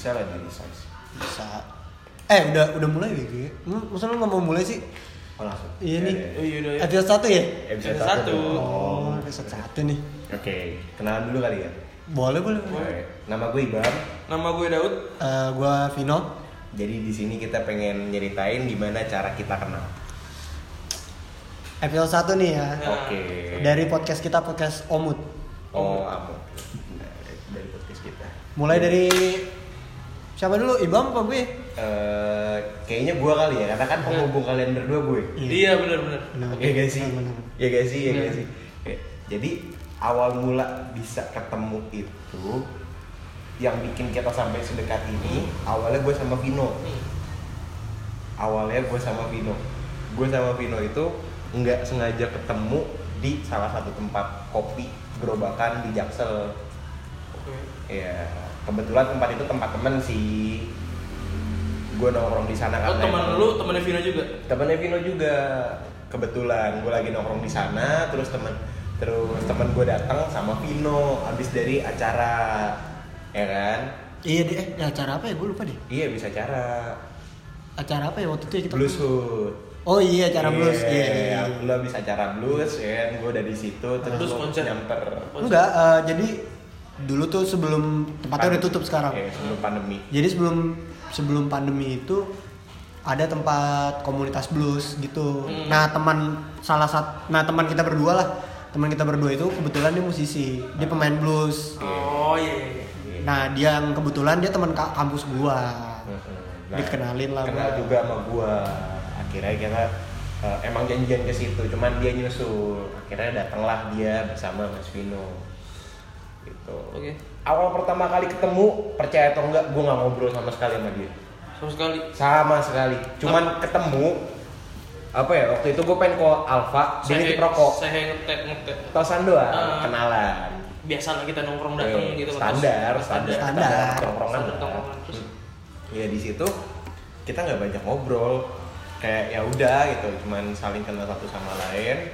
bisa lah di resize Bisa. Eh udah udah mulai WG. Lu masa lu nggak mau mulai sih? oh langsung Iya Ya, nih. ya, ya. Oh iya udah ya. Episode satu ya? episode Episode satu. Oh, episode satu nih. oke kenalan dulu kali ya Boleh boleh. boleh. Nama gue Ibam Nama gue Daud. Eh, gua Vino. jadi di sini kita pengen nyeritain gimana cara kita kenal Episode satu nih ya. Ya. oke Dari podcast kita podcast Omut. oh amu Nah, dari podcast kita Mulai dari siapa dulu? Ibam apa gue? Eh, kayaknya gue kali ya karena kan penghubung kalian berdua gue Iya benar-benar. Benar. Iya gak sih? Iya gak sih? Iya gak sih? Jadi awal mula bisa ketemu itu yang bikin kita sampai sedekat ini awalnya gue sama Vino awalnya gue sama Vino gue sama Vino itu nggak sengaja ketemu di salah satu tempat kopi gerobakan di Jaksel Oke. ya kebetulan tempat itu tempat temen sih gue nongkrong di sana Oh karena teman emang- lu temannya Vino juga. temennya Vino juga kebetulan gue lagi nongkrong di sana terus temen terus temen gue datang sama Vino abis dari acara ya kan Iya deh, eh, acara apa ya? Gue lupa deh. iya bisa acara Acara apa ya waktu itu ya kita? blues hood Oh iya, acara blues. Iya, iya, iya. lu abis acara blues ya kan gue udah di situ terus lu konser. nyamper Enggak, eh, jadi dulu tuh sebelum tempatnya udah tutup sekarang. Iya, sebelum pandemi Jadi sebelum sebelum pandemi itu ada tempat komunitas blues gitu. Hmm. Nah teman salah satu, nah teman kita berdua lah, teman kita berdua itu kebetulan dia musisi, dia pemain blues. Oh iya iya. iya. Iya. Nah dia yang kebetulan dia teman ka- kampus gua. Mhm. Dikenalin lah kenal gua. juga sama gua akhirnya kita eh, emang janjian ke situ cuman dia nyusul akhirnya datanglah dia bersama Mas Vino gitu Oke. awal pertama kali ketemu percaya atau enggak gua nggak ngobrol sama sekali sama dia Sama sekali. sama sekali cuman ketemu apa ya waktu itu gue pengen ke Alfa dia nitip rokok Saya ngetek ngetek. tosan doang Ah. kenalan Biasa lah kita nongkrong dateng Eh, gitu. standar standar Standar. tongkrongan Standar lah. tongkrongan. Terus ya di situ kita nggak banyak ngobrol kayak ya udah gitu cuman saling kenal satu sama lain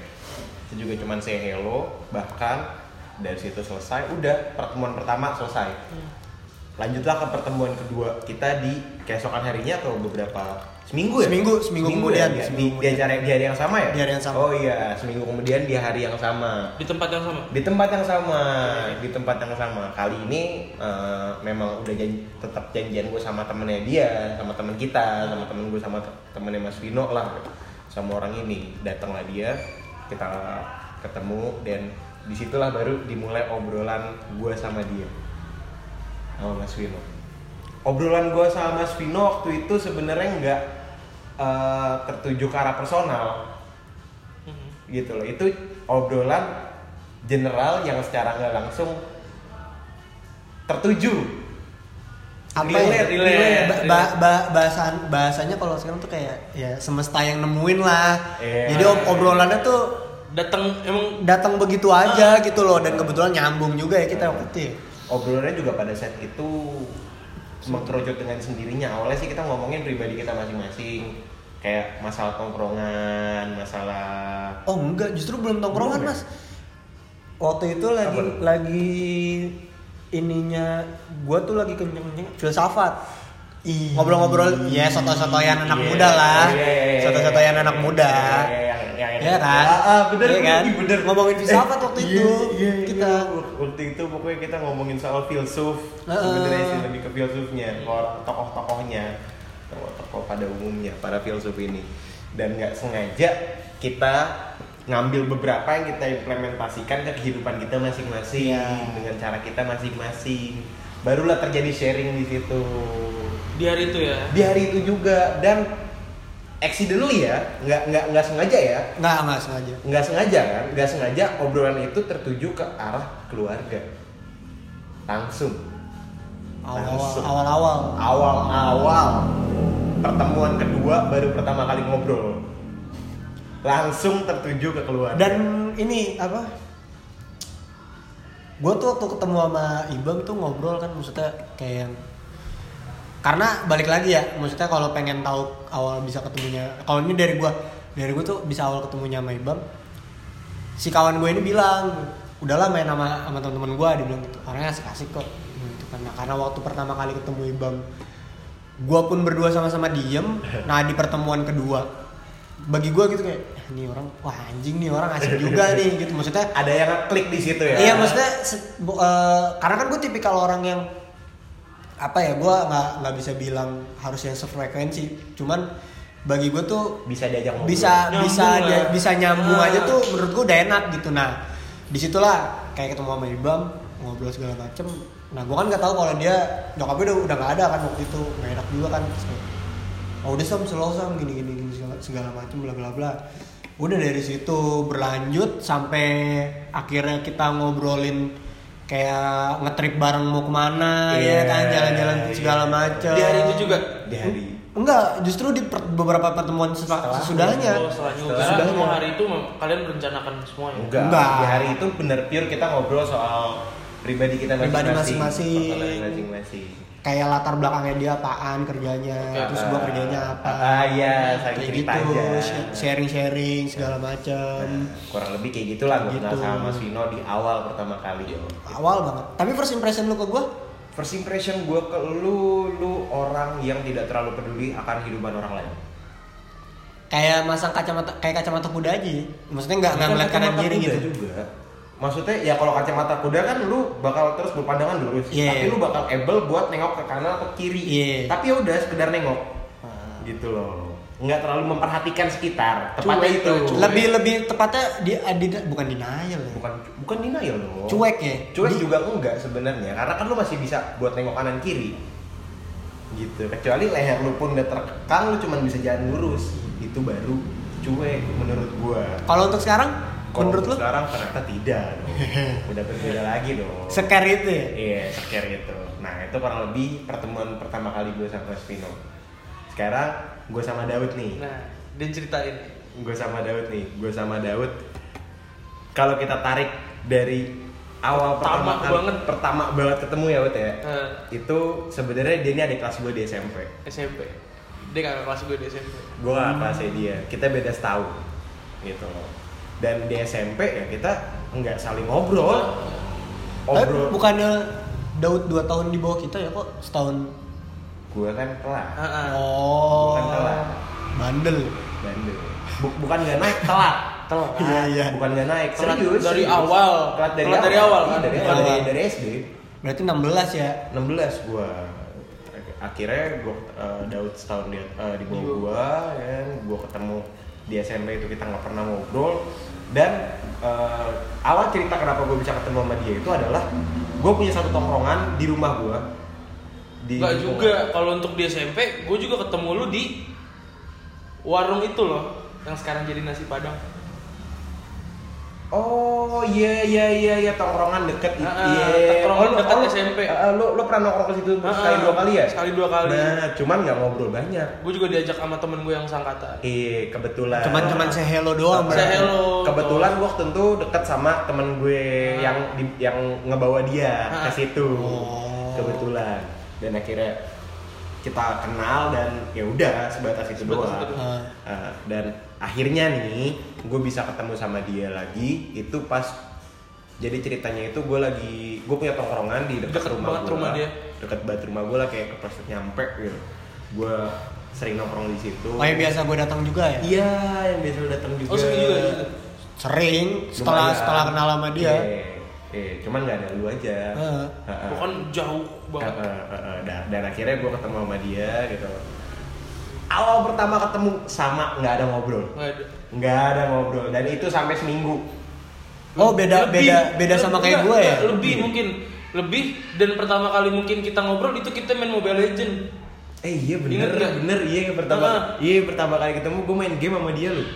itu juga cuman say hello bahkan dari situ selesai udah pertemuan pertama selesai. Hmm. lanjutlah ke pertemuan kedua kita di keesokan harinya atau beberapa seminggu ya? Seminggu, seminggu kemudian, ya? seminggu di, di, acara di hari yang sama ya? Di hari yang sama. oh iya seminggu kemudian di hari yang sama. Di tempat yang sama. di tempat yang sama. Di tempat yang sama. Kali ini eh, memang udah janji, tetap janjian gue sama temennya dia sama temen kita sama temen gue sama te- temennya Mas Vino lah. Sama orang ini. Datanglah dia kita ketemu dan di situlah baru dimulai obrolan gue sama dia sama Mas Vino obrolan gue sama Mas Vino waktu itu sebenarnya nggak eh, tertuju ke arah personal Mhm. gitu loh itu obrolan general yang secara nggak langsung tertuju apa Relate, ya? relate. Ba- ba- ba- bahasan bahasanya kalau sekarang tuh kayak ya semesta yang nemuin lah. Iya. Jadi ob- obrolannya tuh Datang emang datang begitu aja gitu loh dan kebetulan nyambung juga ya kita waktu itu. ya. obrolannya juga pada saat itu mengkerucut dengan sendirinya awalnya sih kita ngomongin pribadi kita masing-masing kayak masalah tongkrongan masalah Oh enggak, justru belum tongkrongan Belum ya? mas. Waktu itu lagi Apa? lagi ininya, gua tuh lagi kenceng-kenceng filsafat. Ngobrol-ngobrol, ya soto-sotoyan anak Iya, muda lah, iya, iya, iya, soto-sotoyan iya, anak iya, muda. iya, iya, yang- yang- Iya kan? Ah, ah, bener, Iya bener, kan? bener. Ngomongin filsafat Eh, waktu iya, itu iya, iya. kita. waktu itu pokoknya kita ngomongin soal filsuf sebenarnya sih lebih ke filsufnya tokoh-tokohnya tokoh-tokoh pada umumnya para filsuf ini dan nggak sengaja kita ngambil beberapa yang kita implementasikan ke kehidupan kita masing-masing Iya. dengan cara kita masing-masing barulah terjadi sharing di situ di hari itu ya. di hari itu juga dan accidentally ya nggak nggak nggak sengaja ya Nggak, nggak sengaja. nggak sengaja kan nggak sengaja obrolan itu tertuju ke arah keluarga langsung. Awal-awal. awal-awal pertemuan kedua baru pertama kali ngobrol langsung tertuju ke keluarga Dan ini apa? Gue tuh waktu ketemu sama Ibam tuh ngobrol kan maksudnya kayak karena balik lagi ya maksudnya kalau pengen tahu awal bisa ketemunya kalau ini dari gua dari gua tuh bisa awal ketemunya sama Ibam si kawan gue ini bilang udahlah main sama sama teman-teman gua dia bilang gitu. Orangnya asik-asik kok gitu kan. Nah, karena waktu pertama kali ketemu Ibam gua pun berdua sama-sama diem. Nah di pertemuan kedua bagi gua gitu kayak "Eh, ini orang wah anjing nih orang asik juga nih gitu. Maksudnya Ada yang klik di situ ya. Iya maksudnya se- eh, karena kan gue tipikal orang yang apa ya gue nggak nggak bisa bilang harus yang sefrekuensi cuman bagi gue tuh bisa diajak ngobrol. bisa Nyambung bisa lah. dia- bisa nyambung Ah. aja tuh menurut gue udah enak gitu nah di situlah kayak ketemu sama Ibam ngobrol segala macem nah gue kan nggak tahu kalau dia nyokapnya udah udah nggak ada kan waktu itu nggak enak juga kan oh udah sam slow sam gini gini gini segala, segala macem bla bla bla udah dari situ berlanjut sampai akhirnya kita ngobrolin kayak ngetrip bareng mau ke mana Iya, ya kan jalan-jalan segala iya. macem Di hari itu juga. di hari. Enggak, justru di per- beberapa pertemuan setelah- sesudahnya. Oh, setelahnya. Setelah- semua hari itu kalian merencanakan semuanya. Enggak. Enggak. Di hari itu bener pure kita ngobrol soal pribadi kita masing-masing. Kayak latar belakangnya dia apaan kerjanya, Oke, terus gua kerjanya apa. Ah, iya, saling kayak gitu, aja. sh- sharing-sharing segala macam. Kurang lebih kayak gitulah kenal Gitu. sama Mas Vino di awal pertama kali. Awal banget. Tapi first impression lu ke gua First impression gue ke lu, lu orang yang tidak terlalu peduli akan kehidupan orang lain. kayak masang kacamata kayak kacamata kuda aja. Maksudnya nggak nggak Bukan ngeliat kanan kiri gitu. juga. Maksudnya ya kalau kacamata kuda kan lu bakal terus berpandangan lurus, Iya. tapi lu bakal able buat nengok ke kanan atau kiri. Iya. Tapi ya udah sekedar nengok. Ah. Gitu loh. Nggak terlalu memperhatikan sekitar. Tepatnya Cuek itu. cuek. Lebih lebih tepatnya di, di bukan denial ya. bukan bukan denial dong. Cuek ya? Cuek Di- juga enggak sebenarnya, karena kan lu masih bisa buat nengok kanan kiri. Gitu. Kecuali leher lu pun udah terkekang, lu cuma bisa jalan lurus. Itu baru cuek menurut gua. Kalau untuk sekarang Kalau menurut lu sekarang ternyata tidak dong. Udah berbeda lagi dong. sekar itu ya? Iya, seker itu. Nah, itu kurang lebih pertemuan pertama kali gue sama Spino. Sekarang gue sama Daud nih. Nah, dan ceritain. Gue sama Daud nih. Gue sama Daud. Kalau kita tarik dari awal pertama Pertama kali, banget. pertama banget ketemu ya, Wut ya. Eh, Itu sebenarnya dia ini adik kelas gue di SMP. SMP. Dia kakak kelas gue di SMP. Gue gak kelasnya dia. Kita beda setahun. Gitu loh. Dan di SMP ya kita nggak saling ngobrol. Tapi Ngobrol. bukannya Daud 2 tahun di bawah kita ya kok setahun Gue kan telat. Heeh. Oh, Bukan telat. bandel. Bandel. Bu- bukan nggak naik, telat. Telat. Iya, iya. Bukan nggak naik. Telat Serius. dari serius. awal. Telat dari Telat awal. dari awal, Iya, kan? dari, Dari dari, awal. dari SD. Berarti 16 ya? 16 gua. Akhirnya gua eh, Daud setahun di, eh, di bawah gua kan gua ketemu di SMP itu kita nggak pernah ngobrol dan eh, awal cerita kenapa gue bisa ketemu sama dia itu adalah gue punya satu tongkrongan di rumah gua di Enggak juga. Kalau untuk di SMP, gue juga ketemu lu di warung itu loh, yang sekarang jadi nasi padang. Oh iya iya iya iya tongkrongan deket itu. Ah, Iya. tongkrongan lu- dekat lu- SMP. ah, lu lu pernah nongkrong ke situ Ah, sekali dua kali ya? sekali dua kali. Nah, cuman nggak ngobrol banyak. Gue juga diajak sama temen gue yang sangkatan. Iya, kebetulan. Cuman cuman say hello doang. Say berarti. hello. Kebetulan gue tentu deket sama temen gue Ah. yang di- yang ngebawa dia Ah. ke situ. Oh. Kebetulan. Dan akhirnya kita kenal dan ya udah sebatas itu Sebatas doang. itu. Ah, dan akhirnya nih gue bisa ketemu sama dia lagi itu pas jadi ceritanya itu gue lagi gue punya tongkrongan di dekat Deket rumah banget gua. rumah dia. deket banget rumah gue lah kayak kepleset nyampe gitu gue sering nongkrong di situ Oh yang biasa gue datang juga ya? iya yang biasa datang juga Oh, sering juga situ? Sering setelah Lumayan. setelah kenal sama dia. Iya, iya. cuman nggak ada lu aja. Bukan jauh banget. Heeh, heeh. dan, dan akhirnya gue ketemu sama dia gitu awal pertama ketemu sama nggak ada ngobrol Nggak ada. ngobrol dan itu sampai seminggu Oh beda Lebih- beda beda sama kayak gue ya? Lebih mungkin. Lebih dan pertama kali mungkin kita ngobrol itu kita main Mobile Legend. eh iya bener Ingat bener iya pertama Heeh. iya pertama kali ketemu gue main game sama dia loh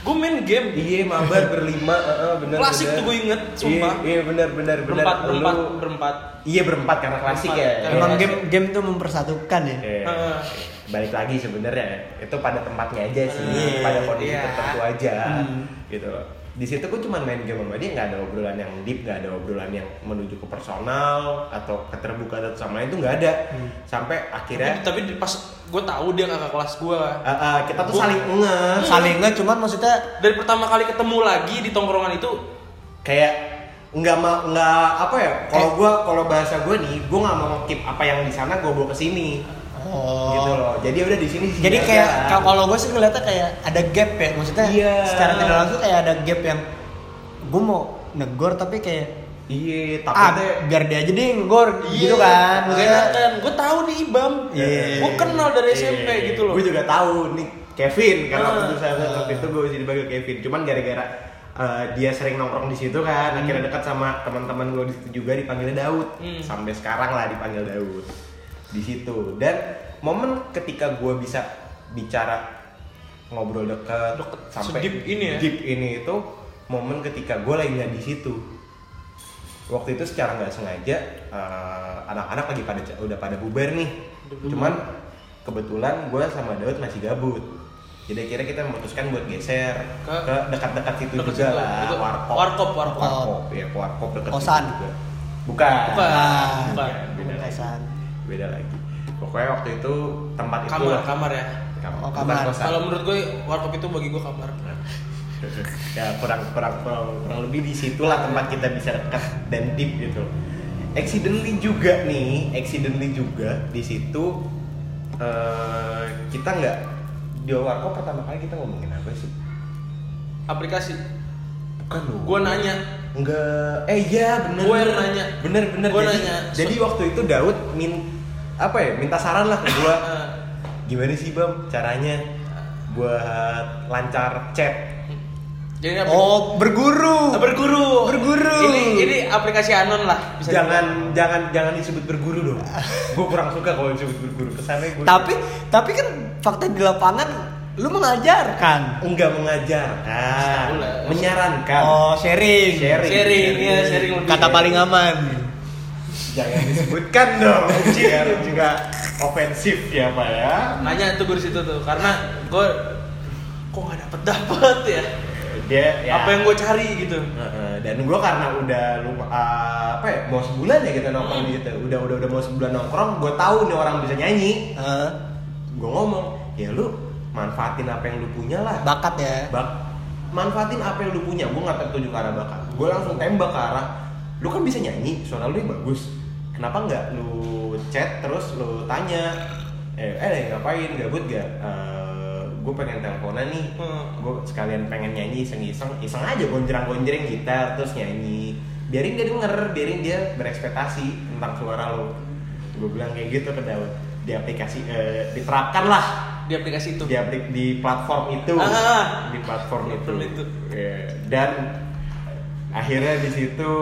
Gue main game. iya mabar berlima heeh, bener Klasik bener. tuh gue inget, sumpah. iya, iya bener bener bener Berempat, Lu- berempat, berempat. iya berempat karena klasik Berempat, ya karena Iya, Emang klasik. game game tuh mempersatukan ya. Iya. Heeh. balik lagi sebenarnya itu pada tempatnya aja sih Iya, pada kondisi iya. tertentu aja Hmm. gitu di situ gue cuma main game sama dia nggak ada obrolan yang deep nggak ada obrolan yang menuju ke personal atau keterbukaan satu sama lain itu nggak ada Hmm. sampai Tapi, akhirnya tapi di- pas gue tahu dia kakak kelas gue. uh, uh, kita tuh Gua- saling ngeh Saling nggak cuman maksudnya Dari pertama kali ketemu lagi di tongkrongan itu kayak nggak ma nggak apa ya kalau gua kalau bahasa gua nih gua nggak mau keep apa yang di sana gua bawa ke sini Oh. gitu loh jadi udah di sini di sini Jadi kayak kalau- kalau gue sih ngeliatnya kayak ada gap ya, maksudnya Iya. secara tidak langsung kayak ada gap yang gue mau negor tapi kayak iya ah takutnya biar dia aja deh yang negor gitu kan. Maksudnya, enakan. Gue tahu nih Ibam. Iya. Gue kenal dari SMP gitu loh. gue juga tahu nih Kevin karena Ah. waktu itu saya waktu itu gue jadi dipanggil Kevin cuman gara-gara uh, dia sering nongkrong di situ kan akhirnya dekat sama teman-teman gue di situ juga dipanggilnya Daud Hmm. sampai sekarang lah dipanggil Daud di situ dan momen ketika gue bisa bicara ngobrol dekat Deket, sampai sedip ini ya? deep ini itu momen ketika gue lagi nggak di situ waktu itu secara nggak sengaja eh, anak-anak lagi pada udah pada bubar nih cuman kebetulan gue sama Daud masih gabut jadi akhirnya kita memutuskan buat geser ke, Ke- dekat-dekat situ Dekat juga situ. lah Itu warkop warkop, warkop. warkop ya warkop dekat Kosan. situ juga bukan Bukan. Bukan. beda lagi kosan. Beda lagi pokoknya waktu itu tempat itu Kamar, kamar ya. kamar, Oh, kamar. Kalau menurut gue warkop itu bagi gue kamar. ya kurang kurang kurang kurang lebih di situlah tempat kita bisa dekat dan deep gitu. Accidentally juga nih, accidentally juga di situ eh, kita nggak di warkop pertama kali kita ngomongin apa sih? Aplikasi. Bukan loh. Gue nanya. Enggak, eh iya bener bener. nanya. Bener bener Gua jadi, nanya. jadi waktu itu Daud min apa ya minta saran lah ke gua gimana sih bang caranya buat lancar chat Jadi ini aplik- Oh berguru. Ah, berguru. Berguru. Ini ini aplikasi anon lah. Bisa jangan jangan jangan disebut berguru dong gue kurang suka kalau disebut berguru kesannya gue Tapi tapi kan fakta di lapangan lu mengajarkan. enggak mengajarkan menyarankan Oh sharing. sharing Sharing, iya, sharing lebih. Kata paling aman. Jangan disebutkan dong biar juga ofensif ya pak ya. Nanya tuh gue di situ tuh karena gue kok nggak dapet dapet ya? Dia ya. Apa yang gue cari gitu. Dan gue karena udah lupa apa ya mau sebulan ya kita nongkrong di situ. Udah udah udah mau sebulan nongkrong gue tahu nih orang bisa nyanyi. Eh, gue ngomong ya lu manfaatin apa yang lu punya lah. Bakat ya. bak manfaatin apa yang lu punya. Gue nggak tertuju ke arah bakat. Gue langsung tembak ke arah lu kan bisa nyanyi suara lu yang bagus kenapa nggak lu chat terus lu tanya? Eh eh ngapain? Gabut gak gue pengen teleponan nih. Hmm. gue sekalian pengen nyanyi iseng iseng iseng aja gonjreng gonjreng gitar terus nyanyi. Biarin dia denger biarin dia berekspektasi tentang suara lo gue bilang kayak gitu ke Daud. Di aplikasi eh, diterapkan lah. Di aplikasi itu? Di aplik di platform itu. Ah. di platform itu, itu. Ya, dan akhirnya di situ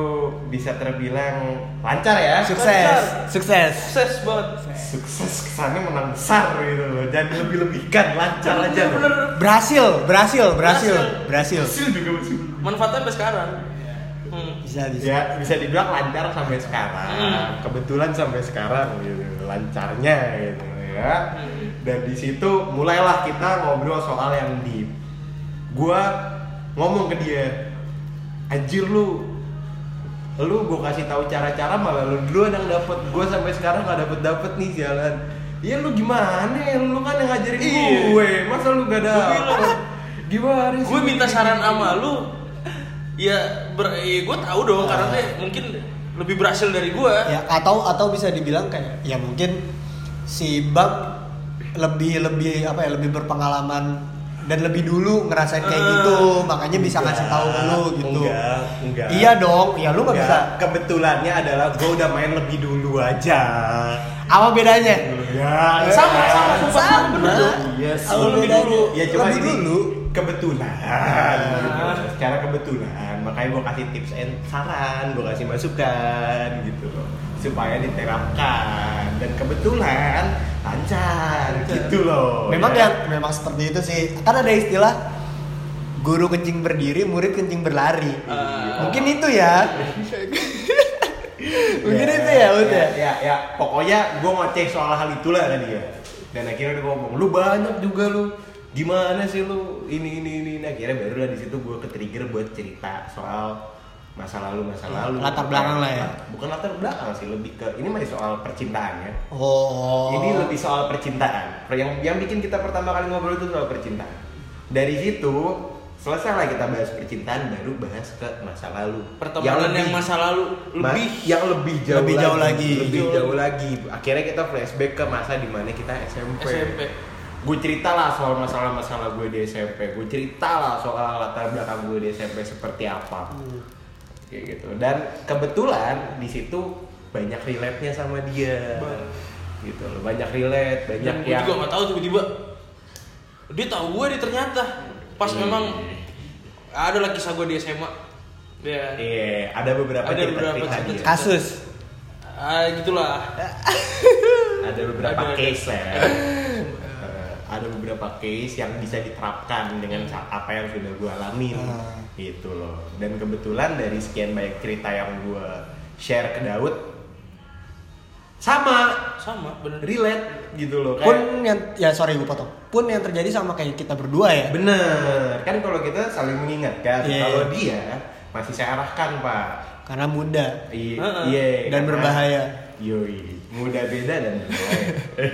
bisa terbilang lancar ya Sukses. Sukses. sukses banget sukses kesannya menang besar gitu loh dan lebih lebihkan lancar aja loh. bener Berhasil, berhasil, berhasil, berhasil. hasil juga masih manfaatnya sampai sekarang hmm. Bisa, bisa. ya bisa dibilang lancar sampai sekarang Hmm. kebetulan sampai sekarang gitu lancarnya gitu ya Hmm. dan di situ mulailah kita ngobrol soal yang deep gua ngomong ke dia anjir lu. Lu gue kasih tahu cara-cara malah lu duluan yang dapet. Gue sampai sekarang nggak dapet dapet nih jalan Iya lu gimana ya? Lu kan yang ngajarin Iya. gue masa lu gak bilang. gimana sih? gue minta saran sama lu. Ya, ber, ya gue tahu dong karena dia mungkin lebih berhasil dari gue Ya atau atau bisa dibilang kayak ya mungkin si Bang lebih lebih apa ya lebih berpengalaman dan lebih dulu ngerasain kayak Eh. gitu makanya bisa ngasih tahu ke lu gitu. enggak enggak Iya dong, ya lu nggak Enggak, bisa. kebetulannya adalah gue udah main lebih dulu aja Apa bedanya? ya Sama, sama, sumpah, Sama. bener dong. Iya Apa sih. lebih dulu. Ya cuma Lebih ini dulu. kebetulan. gitu. Secara kebetulan, makanya gue kasih tips and saran, gue kasih masukan gitu loh. Supaya diterapkan dan kebetulan lancar gitu loh. Memang ya. yang memang seperti itu sih. Kan ada istilah guru kencing berdiri, murid kencing berlari. Ah. Mungkin itu ya. Mungkin itu ya, udah. ya, ya, ya. Pokoknya gue ngoceh soal hal itulah tadi ya. Dan akhirnya dia ngomong, lu banyak juga lu. Gimana sih lu ini ini ini. Nah, akhirnya baru lah di situ gue ke-trigger buat cerita soal masa lalu masa lalu. Latar belakang lah ya. Bukan latar belakang sih, lebih ke ini masih soal percintaan ya. Oh. Ini lebih soal percintaan. Yang yang bikin kita pertama kali ngobrol itu soal percintaan. Dari situ selesai lah kita bahas percintaan baru bahas ke masa lalu Pertemanan yang, lebih- masa lalu Ma- lebih yang lebih jauh Lebih jauh lagi. lebih Jauh. jauh lagi akhirnya kita flashback ke masa di mana kita SMP, SMP. gue cerita lah soal masalah-masalah gue di SMP gue cerita lah soal latar belakang gue di SMP seperti apa Hmm. Kayak gitu dan kebetulan di situ banyak relate nya sama dia Ba- gitu loh banyak relate banyak Dan gue yang juga nggak tahu tiba-tiba dia tahu gue dia ternyata pas Iya. memang ada lah kisah gue di SMA. Ya. iya ada beberapa Ada cerita beberapa cerita cerita. kasus Ah, gitulah. ada beberapa Ada, ada. case ya Eh, ada beberapa case yang bisa diterapkan dengan Hmm. apa yang sudah gue alamin Ah. Gitu loh. Dan kebetulan dari sekian banyak cerita yang gue share ke Daud sama. Sama, bener. relate gitu loh. Pun kayak yang ya sorry gue potong. Pun yang terjadi sama kayak kita berdua ya? Bener. Kan kalau kita saling mengingatkan Iya. kalau dia masih saya arahkan pak. Karena muda. I- Heeh. iya dan karena- berbahaya. Yoi. Muda beda dan berbahaya.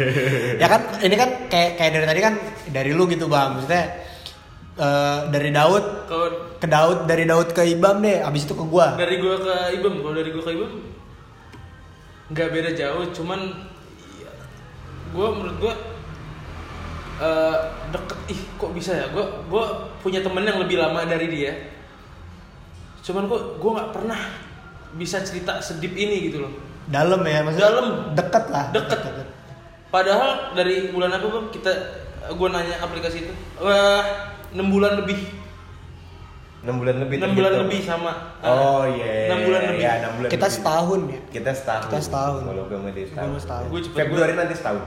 Ya kan ini kan kayak kayak dari tadi kan dari lu gitu bang. Maksudnya eh, dari Daud. Kalau ke Daud dari Daud ke Ibam deh abis itu ke gua. Dari gue ke Ibem, kalau dari gue ke Ibem nggak beda jauh, cuman iya, gue menurut gue eh, deket ih kok bisa ya? Gue gue punya temen yang lebih lama dari dia. Cuman kok gue nggak pernah bisa cerita sedip ini gitu loh. Dalam ya maksudnya Dalam. deket lah. Deket. padahal dari bulan apa bang? Kita gue nanya aplikasi itu. Wah enam bulan lebih 6 bulan lebih enam bulan terhitung. lebih sama Oh iya. enam bulan lebih Iya, 6 bulan kita lebih. setahun ya Kita setahun. Kita setahun. Kalau gue mau dia setahun. Gua setahun. Gua cepet Februari nanti setahun.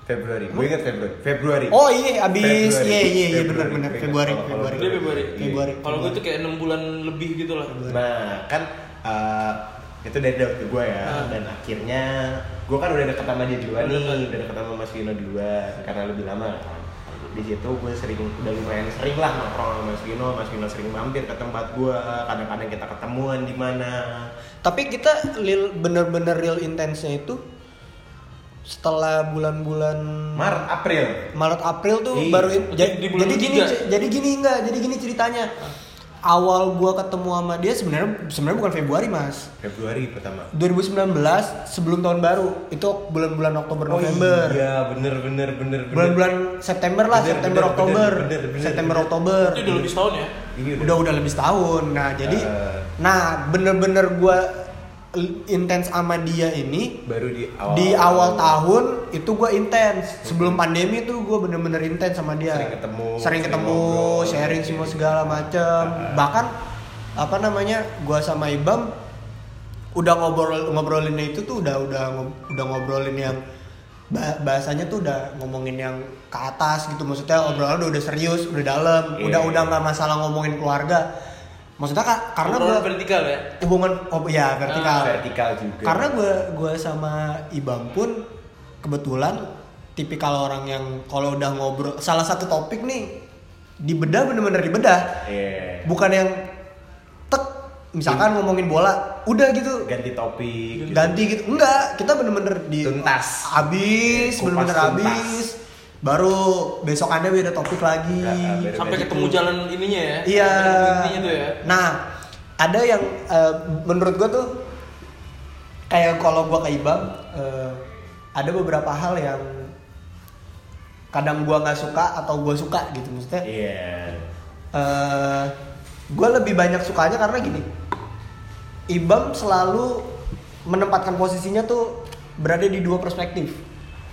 Februari. Gue ingat Februari. Februari. oh iya abis Februari. iya iya iya Februari. benar benar Gue Februari kalau- kalau- Februari Dia Februari. Februari kalau gue tuh kayak enam bulan lebih gitu lah Nah, kan eh, itu dari ke gue ya Ah. dan akhirnya gue kan udah deket sama dia Udah nih udah deket sama Mas Vino duluan karena lebih lama kan di situ gue sering udah lumayan sering lah nongkrong sama Mas Vino Mas Vino sering mampir ke tempat gue kadang-kadang kita ketemuan di mana. Tapi kita real, bener-bener real intensnya itu setelah bulan-bulan Maret April. Maret April tuh Iya. baru in- Di- ja- di bulan jadi gini jadi gini enggak jadi gini ceritanya awal gua ketemu sama dia sebenarnya sebenarnya bukan Februari mas. Februari pertama. 2019 sebelum tahun baru. Itu bulan-bulan Oktober November. Oh iya, bener bener bener bener. bulan-bulan September lah Bener, September bener, Oktober. bener, bener, September bener. Oktober. Itu udah lebih setahun ya? Ini udah udah lebih setahun. Nah jadi Eh. nah bener-bener gua intens sama dia ini baru di awal di awal tahun itu gue intens. Sebelum pandemi tuh gue bener-bener intens sama dia. Sering ketemu, sering sering ketemu ngobrol, sharing semua segala macem. Ah. bahkan apa namanya gue sama Ibam udah ngobrol ngobrolinnya itu tuh udah udah udah ngobrolin yang ba- bahasanya tuh udah ngomongin yang ke atas gitu. Maksudnya obrolan udah, udah serius udah dalam. Iya. udah udah nggak masalah ngomongin keluarga maksudnya kak karena gue vertikal ya hubungan oh ya vertikal vertikal juga karena gue gue sama Ibam pun kebetulan tipikal orang yang kalau udah ngobrol salah satu topik nih dibedah bener-bener dibedah Iya. bukan yang tek misalkan ngomongin bola udah gitu ganti topik gitu. ganti gitu enggak kita bener-bener di Tuntas. habis Kupas bener-bener tuntas. habis baru besokannya beda topik lagi Nggak, beda- sampai Itu. ketemu jalan ininya ya Iya. intinya tuh ya Nah, ada yang eh, menurut gua tuh kayak kalau gua ke Ibam eh, ada beberapa hal yang kadang gua nggak suka atau gua suka gitu maksudnya. iya eh gue lebih banyak sukanya karena gini, Ibam selalu menempatkan posisinya tuh berada di dua perspektif.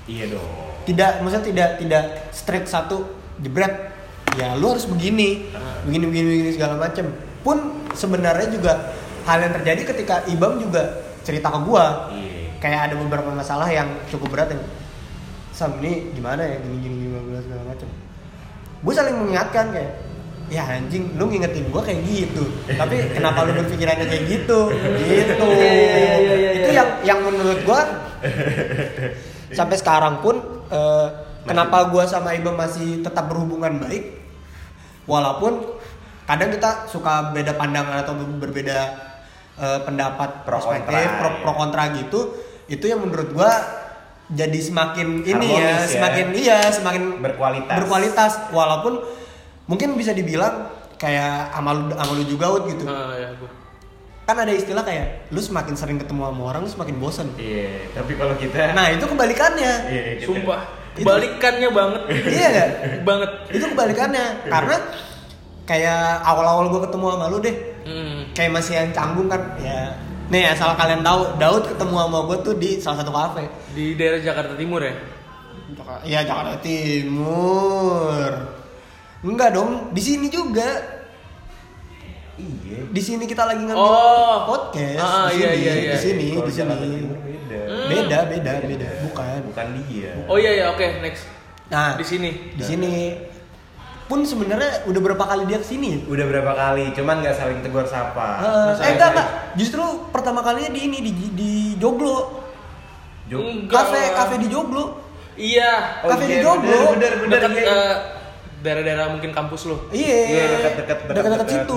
iya dong Tidak, maksudnya tidak tidak straight satu jebret. Ya lu harus begini, begini begini begini segala macem. Pun sebenarnya juga hal yang terjadi ketika Ibam juga cerita ke gua. iya Kayak ada beberapa masalah yang cukup berat yang Sam ini gimana ya gini gini gini segala macem. Gue saling mengingatkan kayak ya anjing lu ngingetin gua kayak gitu tapi kenapa lu berpikirannya kayak gitu gitu Iya, iya, itu yang yang menurut gua sampai sekarang pun eh, kenapa gua sama Ibam masih tetap berhubungan baik walaupun kadang kita suka beda pandangan atau berbeda eh, pendapat Pro perspektif kontra, pro, ya. pro kontra gitu itu yang menurut gua jadi semakin ini ya ya. semakin iya semakin Berkualitas. berkualitas walaupun mungkin bisa dibilang kayak sama lu juga gitu Ah, ya. Kan ada istilah kayak lu semakin sering ketemu sama orang lu semakin bosen Iya, tapi kalau kita nah itu kebalikannya iya, kita- Sumpah, Itu- balikannya banget. iya nggak banget. itu kebalikannya karena kayak awal-awal gue ketemu sama lu deh Hmm. kayak masih yang canggung kan ya nih asal kalian tahu Daud ketemu sama gue tuh di salah satu kafe Di daerah Jakarta Timur ya? Iya Jakarta Timur enggak dong di sini juga Iya. di sini kita lagi ngambil Oh. podcast Ah, di iya, sini iya, iya. di sini Kalau di sini beda. Hmm. beda beda beda bukan Bukan dia. Oh iya ya, oke, next. nah Di sini. di sini pun sebenarnya udah berapa kali dia ke sini Udah berapa kali, cuman nggak saling tegur sapa. Eh, Masa eh ya? enggak enggak justru pertama kalinya di ini di di Joglo Jo- Enggak kafe kafe di Joglo Iya. Oh, kafe di iya, Joglo. Bener, bener, Dekat bener. iya. eh, daerah-daerah mungkin kampus lo. Iya, Iya, dekat-dekat- dekat-dekat situ,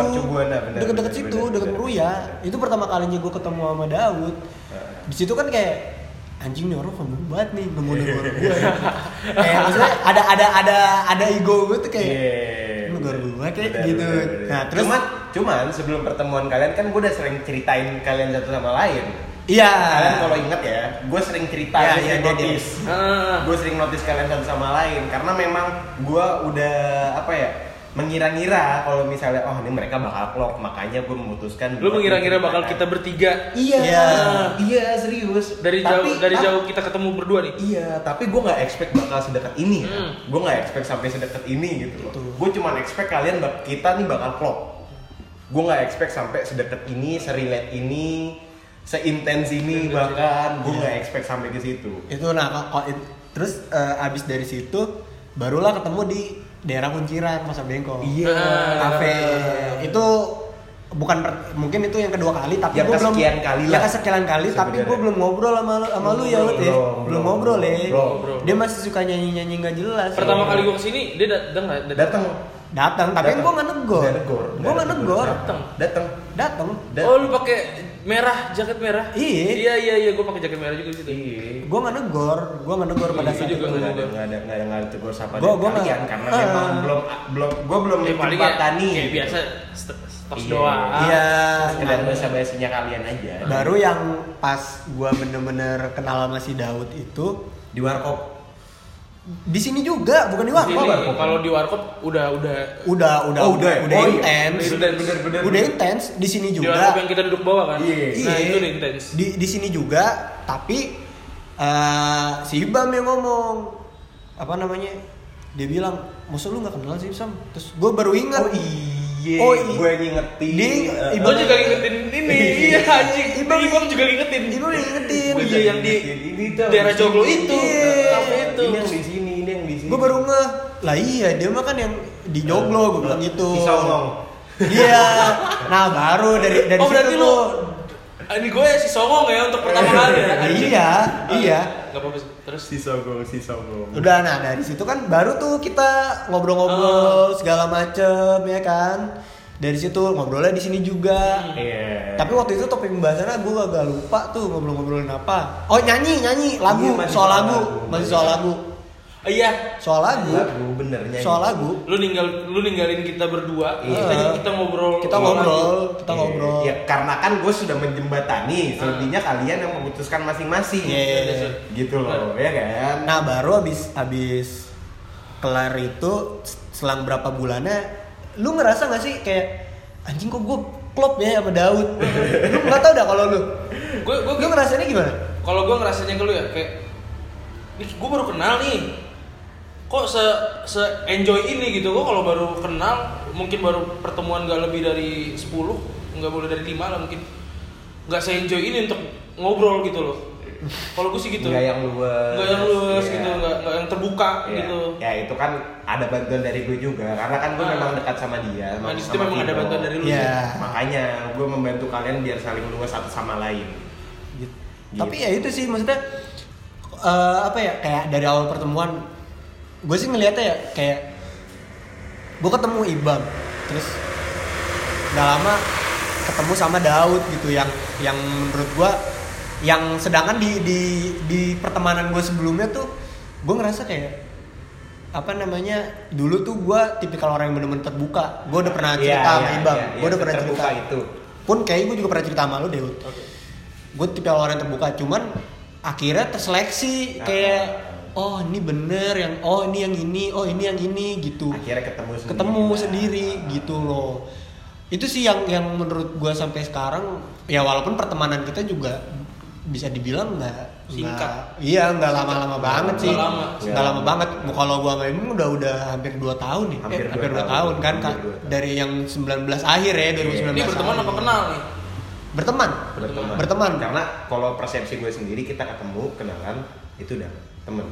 dekat-dekat situ, dekat. Meruya. Itu pertama kalinya gue ketemu sama Daud. Di situ kan kayak anjing nih orang sombong banget nih nemu negor gue. kayak maksudnya ada ada ada ada ego gue tuh kayak Iya. negor gue kayak gitu. Nah terus cuman cuman sebelum pertemuan kalian kan gue udah sering ceritain kalian satu sama lain. Iya. Kalian kalau inget ya, gue sering cerita, Iya, gue sering dia. notice. Ah. gue sering notice kalian satu sama lain karena memang gue udah apa ya mengira-ngira kalau misalnya oh ini mereka bakal klop makanya gue memutuskan Lu mengira-ngira bakal kita bertiga iya Iya. iya serius dari Tapi- jauh dari tapi- jauh kita ketemu berdua nih. Iya, tapi gue nggak expect bakal sedekat ini. Hmm. Gue nggak expect sampai sedekat ini gitu loh. Gue cuma expect kalian kita nih bakal klop. Gue nggak expect sampai sedekat ini, serelate ini, seintens ini bahkan. Gue Iya. nggak expect sampai ke situ. Itu nah it- terus eh, abis dari situ barulah ketemu di daerah Kunciran Masa Bengkok. Iya. Kafe itu bukan per- mungkin itu yang kedua kali tapi Yang gue belum kali yang lah. kesekian kali tapi gue belum ngobrol sama lu- sama lu ya ya belum, ngobrol ya dia masih suka nyanyi nyanyi nggak jelas Pertama kali gua ke sini dia datang? Datang. datang tapi gue nggak negor gue nggak negor Datang. Datang. datang Dat- Oh lu pakai merah, jaket merah? Iya. Iya iya iya, gua pakai jaket merah juga di situ. Iya. gue nggak negor gue nggak negor pada Iya, saat juga itu nggak ada nggak ada nggak sapa Gua- dari gua kalian nggak- karena Ah. memang belum belum gue belum menjembatani kayak biasa st- stos Iya. doang. iya sekedar bahasa basinya kalian aja baru yang pas gue bener-bener kenal sama si Daud itu di warkop di sini juga bukan di Di warkop kalau di warkop udah udah udah udah Oh, udah ya? udah Oh, iya. intens Bener, bener, bener, udah intens di sini di juga warkop yang kita duduk bawah kan. Iya. Nah itu udah intens. di di sini juga tapi eh, si Ibam yang ngomong apa namanya dia bilang maksud lu nggak kenal sih Sam terus gue baru ingat Oh iya, Oh, i- gue ngingetin. Di- Eh, Gua juga ngingetin ini, iya anjing. Ibam- Ibam juga ngingetin. Ibam yang ngingetin iya yang di daerah di. Joglo itu, Iya. kafe itu. Ini yang di sini, ini yang di sini. Gue baru ngeh lah iya dia mah kan yang di Joglo gue bilang gitu. Iya. Nah baru dari dari oh situ tuh ini gue si songong ya untuk pertama kali ya. iya iya. Gak apa-apa. Terus? Si Songong, si Songong. udah nah dari situ kan baru tuh kita ngobrol-ngobrol segala macem ya kan? Dari situ ngobrolnya di sini juga. Iya. tapi waktu itu topik pembahasannya gue agak lupa tuh ngobrol-ngobrolin apa. Oh nyanyi nyanyi lagu Iya, masih soal soal lagu lagu. masih soal lagu Oh, iya, soal lagu lagu bener nyanyi. soal lagu lu ninggal lu ninggalin kita berdua, Iya. kita, kita ngobrol. kita ngobrol kita ngobrol Ya karena kan gue sudah menjembatani, selebihnya kalian yang memutuskan masing-masing. Iya. Gitu loh, ya kan? Nah baru abis abis kelar itu selang berapa bulannya, lu ngerasa gak sih kayak anjing kok gue klop ya sama Daud? lu nggak tau dah kalau lu. Gue gue Lu ngerasainnya gimana? kalau gue ngerasanya ke lu ya kayak gue baru kenal nih kok se se enjoy ini gitu gue kalau baru kenal mungkin baru pertemuan gak lebih dari 10 nggak boleh dari 5 lah mungkin nggak se enjoy ini untuk ngobrol gitu loh kalau gue sih gitu Nggak yang luas. nggak yang luas Iya. gitu nggak nggak yang terbuka Ya, gitu ya itu kan ada bantuan dari gue juga karena kan gue Ah. memang dekat sama dia nah sama- di situ sama memang ada Vino. bantuan dari lu Iya. sih. makanya gue membantu kalian biar saling luas satu sama lain Gitu. Gitu. Tapi ya itu sih maksudnya eh, apa ya kayak dari awal pertemuan gue sih ngeliatnya ya kayak gue ketemu Ibam terus gak lama ketemu sama Daud gitu yang yang menurut gue yang sedangkan di di di pertemanan gue sebelumnya tuh gue ngerasa kayak apa namanya dulu tuh gue tipikal orang yang bener-bener terbuka gue udah pernah Iya, cerita sama iya, Ibang iya, gue iya, udah pernah terbuka cerita itu. pun kayaknya gue juga pernah cerita sama lu deh Ut. Oke. gue tipikal orang yang terbuka cuman akhirnya terseleksi kayak oh ini bener yang oh ini yang ini oh ini yang ini gitu akhirnya ketemu sendiri ketemu sendiri gitu loh itu sih yang yang menurut gue sampai sekarang ya walaupun pertemanan kita juga bisa dibilang nggak Singkat. nggak- iya nggak lama-lama banget sih Nggak lama. nggak lama banget kalau gua sama Imam udah udah hampir 2 tahun nih Hampir Eh, dua hampir 2 tahun. tahun, kan Hampir dua tahun. dari yang 19 akhir ya 2019 Ini berteman akhir. apa kenal nih? berteman berteman. Berteman. karena kalau persepsi gue sendiri kita ketemu kenalan itu udah temen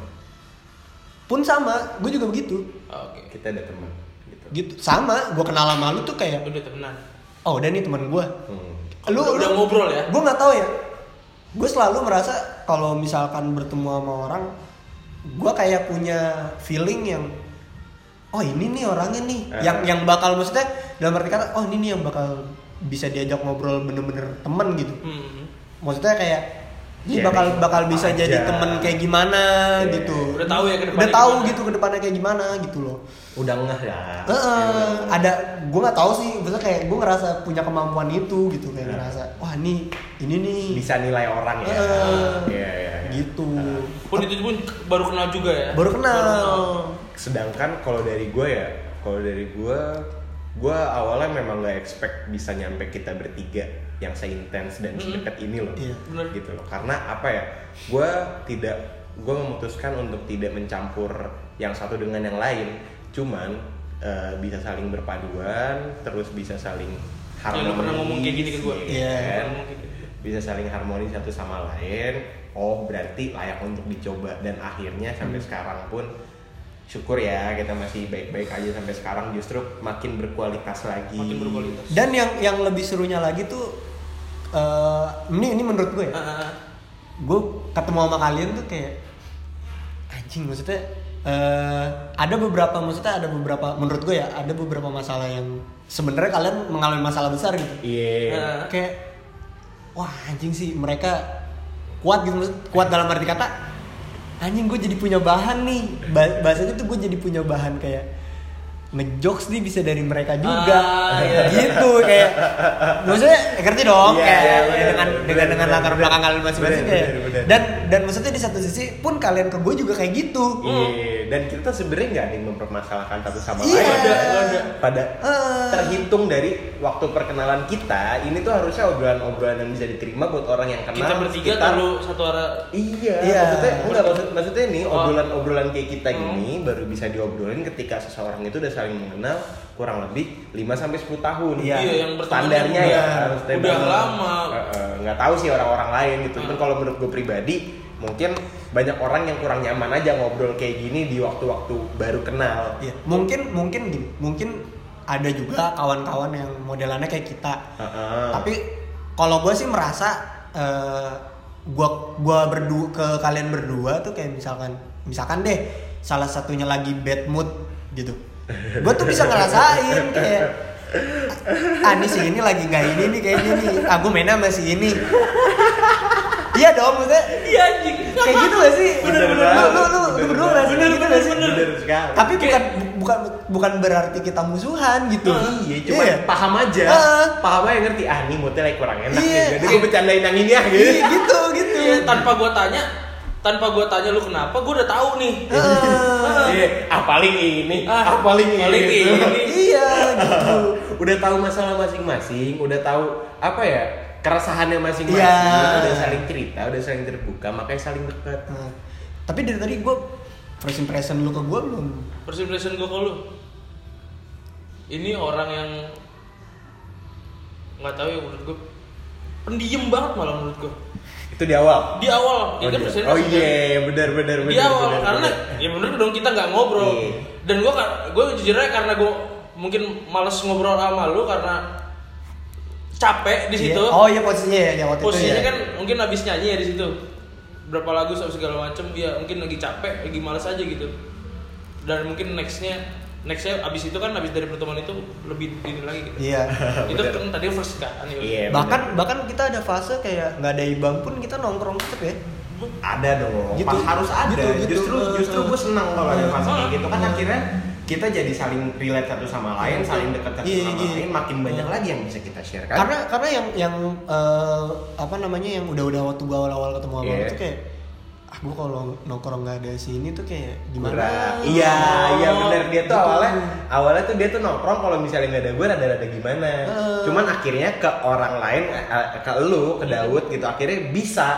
pun sama gue juga begitu Ah, Oke. kita udah temen gitu gitu sama gue kenal sama lu tuh kayak Udah temenan. oh udah nih teman gue Hmm. lu Udah- udah ngobrol ya? gue nggak tahu ya gue selalu merasa kalau misalkan bertemu sama orang gue kayak punya feeling yang oh ini nih orangnya nih Eh. yang yang bakal maksudnya dalam arti kata oh ini nih yang bakal bisa diajak ngobrol bener-bener temen gitu Hmm. maksudnya kayak ini Sharing bakal bakal bisa aja. jadi temen kayak gimana Iya. gitu Udah tahu ya ke depannya udah tahu gimana. gitu ke depannya kayak gimana gitu loh udah ngeh ya Heeh, ada gue nggak tahu sih maksudnya kayak gue ngerasa punya kemampuan itu gitu kayak Nah. ngerasa wah ini ini nih bisa nilai orang ya. Iya, iya, iya. gitu Pun itu pun baru kenal juga ya. baru kenal sedangkan kalau dari gue ya kalau dari gue gue awalnya memang nggak expect bisa nyampe kita bertiga yang seintens dan Mm-mm. sedekat ini loh Iya. Bener. gitu loh karena apa ya gue tidak gue memutuskan untuk tidak mencampur yang satu dengan yang lain cuman eh, bisa saling berpaduan terus bisa saling Ya, lu pernah ngomong kayak gini ke gua. ya Iya. kan? Gitu. bisa saling harmonis satu sama lain oh berarti layak untuk dicoba dan akhirnya sampai Hmm. sekarang pun syukur ya kita masih baik-baik aja sampai sekarang justru makin berkualitas lagi Makin berkualitas. dan yang yang lebih serunya lagi tuh eh, ini ini menurut gue ya Ah, ah, ah. gue ketemu sama kalian tuh kayak anjing maksudnya eh, ada beberapa maksudnya ada beberapa menurut gue ya ada beberapa masalah yang sebenarnya kalian mengalami masalah besar gitu iya Ah. kayak wah anjing sih mereka kuat gitu maksud- kuat dalam arti kata anjing gue jadi punya bahan nih. Ba- bahasanya tuh gue jadi punya bahan kayak ngejokes nih bisa dari mereka juga Ah, iya. gitu kayak maksudnya ngerti dong Iya, kayak iya, ya bener, dengan bener, dengan dengan latar belakang kalian masing-masing kayak bener, bener. dan dan maksudnya di satu sisi pun kalian ke gue juga kayak gitu Iya, dan kita sebenarnya nggak ada yang mempermasalahkan satu sama Iya. lain. Nggak ada. Pada Ah. terhitung dari waktu perkenalan kita, ini tuh harusnya obrolan-obrolan yang bisa diterima buat orang yang kenal. Kita bertiga sekitar- terlalu satu arah. Iya, Iya. maksudnya enggak maksud, maksudnya nih Oh. obrolan-obrolan kayak kita Hmm. gini baru bisa diobrolin ketika seseorang itu udah saling mengenal kurang lebih 5 sampai 10 tahun. Iya. Iya, yang standarnya udah- ya udah memang, lama. nggak tahu sih orang-orang lain gitu. Hmm. kalau menurut gue pribadi mungkin banyak orang yang kurang nyaman aja ngobrol kayak gini di waktu-waktu baru kenal. Iya, mungkin mungkin mungkin ada juga kawan-kawan yang modelannya kayak kita. Heeh. Tapi kalau gue sih merasa eh, gua gua berdua ke kalian berdua tuh kayak misalkan misalkan deh salah satunya lagi bad mood gitu. Gue tuh bisa ngerasain kayak ah ini si ini lagi nggak ini nih kayaknya nih. Ah gue mainnya sama si ini. Iya dong, maksudnya Iya anjing. kayak gitu gak sih? Bener, Lu, bener, lu, lu, bener, lu, bener, berdua ngerasain gitu bener, gak sih? bener. Tapi Kayak- bukan bukan bukan berarti kita musuhan gitu. Iya, cuma paham aja. Paham aja ngerti ah ini moodnya lagi kurang enak Iya. nih. Jadi gue bercandain yang ini ya gitu. Iya gitu gitu. Iya, tanpa gua tanya, tanpa gua tanya lu kenapa, gua udah tahu nih. Heeh. Iya, ah paling ini, Ah, ah paling ini. paling ini. Iya gitu. udah tahu masalah masing-masing, udah tahu apa ya keresahannya masing-masing, Iya. udah saling cerita, udah saling terbuka, makanya saling dekat. Nah, tapi dari tadi gue first impression lu ke gue belum. First impression gua ke lu. Ini orang yang nggak tahu ya menurut gua pendiam banget malah menurut gua. Itu di awal. Di awal, Oh, ya kan di- first oh iya, benar benar di benar. awal benar, karena benar. ya bener dong kita nggak ngobrol Iya. dan gue gue jujur aja karena gue mungkin males ngobrol sama lu karena capek di situ Iya. Oh iya posisinya ya, ya waktu posisinya itu ya. kan mungkin habis nyanyi ya di situ berapa lagu sama segala macem ya mungkin lagi capek lagi males aja gitu dan mungkin nextnya nextnya abis itu kan abis dari pertemuan itu lebih ini lagi gitu Iya. itu Bener. kan tadi first kan ya. Iya. bahkan benar. bahkan kita ada fase kayak nggak ada ibang pun kita nongkrong tetep ya. ada dong Gitu. Pas harus ada Gitu, gitu. justru justru gue senang kalau ada fase kayak gitu kan eh. akhirnya kita jadi saling relate satu sama lain Betul. saling dekat satu Iya, sama iya. lain makin banyak Eh. lagi yang bisa kita share kan karena karena yang yang eh, apa namanya yang udah-udah waktu gua awal-awal ketemu Iya. lu tuh kayak gua kalau nongkrong nggak ada sini tuh kayak gimana Kurang. Iya, iya benar dia tuh Gitu. awalnya awalnya tuh dia tuh nongkrong kalau misalnya nggak ada gue rada-rada gimana. Eh. Cuman akhirnya ke orang lain, eh, ke lu, ke Daud gitu akhirnya bisa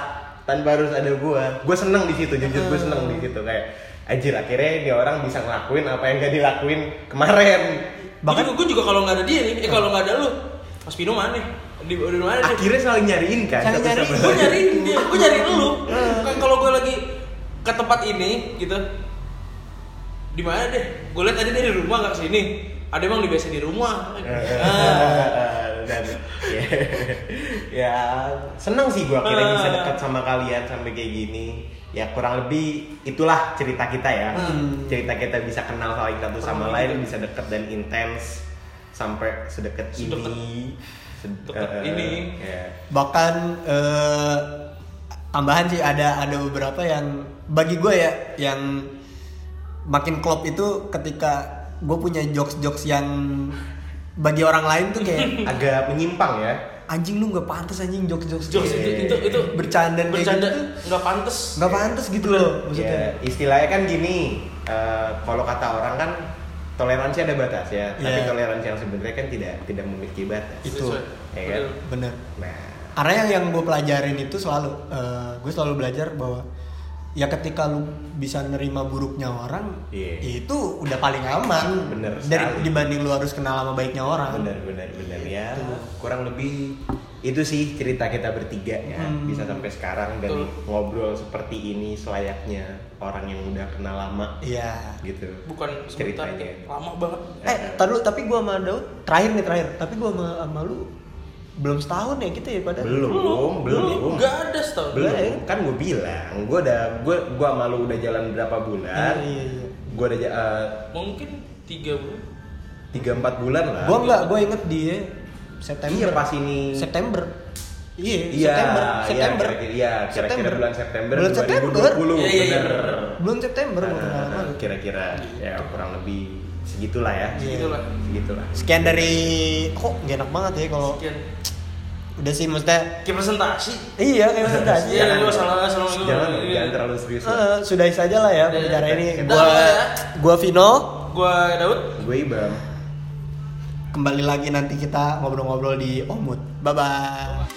tanpa harus ada gue. Gue seneng di situ, jujur gue seneng di situ kayak anjir akhirnya dia orang bisa ngelakuin apa yang gak dilakuin kemarin. Bahkan juga, gue juga kalau nggak ada dia nih, eh kalau nggak ada lu, Mas Pino mana? Di, di mana? Akhirnya saling nyariin kan. Saling nyariin. gue nyariin dia, gue nyariin lu. Kan kalau gue lagi ke tempat ini gitu, di mana deh? Gue lihat tadi dia di rumah nggak ke sini. Ada emang di biasa di rumah. Ah. dan ya, ya seneng sih gua akhirnya Ah. bisa dekat sama kalian sampai kayak gini ya kurang lebih itulah cerita kita ya Hmm. cerita kita bisa kenal saling satu sama lain lebih bisa deket dan intens sampai Sedekat- ini Eh, ini. ya. bahkan eh, tambahan sih ada ada beberapa yang bagi gue ya yang makin klop itu ketika gue punya jokes jokes yang bagi orang lain tuh kayak agak menyimpang ya anjing lu nggak pantas anjing jokes jokes Jokes itu itu itu bercanda kayak bercanda gitu nggak pantas. nggak pantas gitu loh maksudnya Ya, istilahnya kan gini, eh, kalau kata orang kan toleransi ada batas ya, tapi Iya. toleransi yang sebenarnya kan tidak tidak memiliki batas. Itu. Ya kan? Betul. bener Nah, karena yang yang gue pelajarin itu selalu gue selalu belajar bahwa ya ketika lu bisa nerima buruknya orang Iya. itu udah paling aman Bener dari dibanding lu harus kenal sama baiknya orang benar benar benar ya, kurang lebih itu sih cerita kita bertiga ya, Hmm. bisa sampai sekarang dan Betul. ngobrol seperti ini selayaknya orang yang udah kenal lama iya gitu. Bukan sebentar Ceritanya. itu lama banget. eh tar dulu tapi gue sama Daud terakhir nih terakhir tapi gue sama, sama lu belum setahun ya kita ya pada Belum, belum. Nggak ada setahun. Belum, kan gue bilang, gue udah, gue, gue malu udah jalan berapa bulan, Iya, iya, iya. gue udah eh, Mungkin tiga bulan. tiga empat bulan lah. gue enggak gue inget dia September Iya pas ini. September iya Iya, September iya, September kira-kira, iya, kira-kira bulan September bulan September 2020, Iya, iya, iya. bener. bulan September sama Nah, lu. kira-kira ya kurang lebih segitulah ya. Iya. Segitulah. Segitulah. sekian dari kok gak enak banget ya kalau Sekian. udah sih maksudnya Kayak presentasi. iya kayak presentasi Iya, lu salah salah Jangan, jangan terlalu serius. Eh, sudahi saja lah ya udah. ini gua ya. gua Vino Gua Daud. Gue Ibam. Kembali lagi nanti kita ngobrol-ngobrol di Omut. Bye bye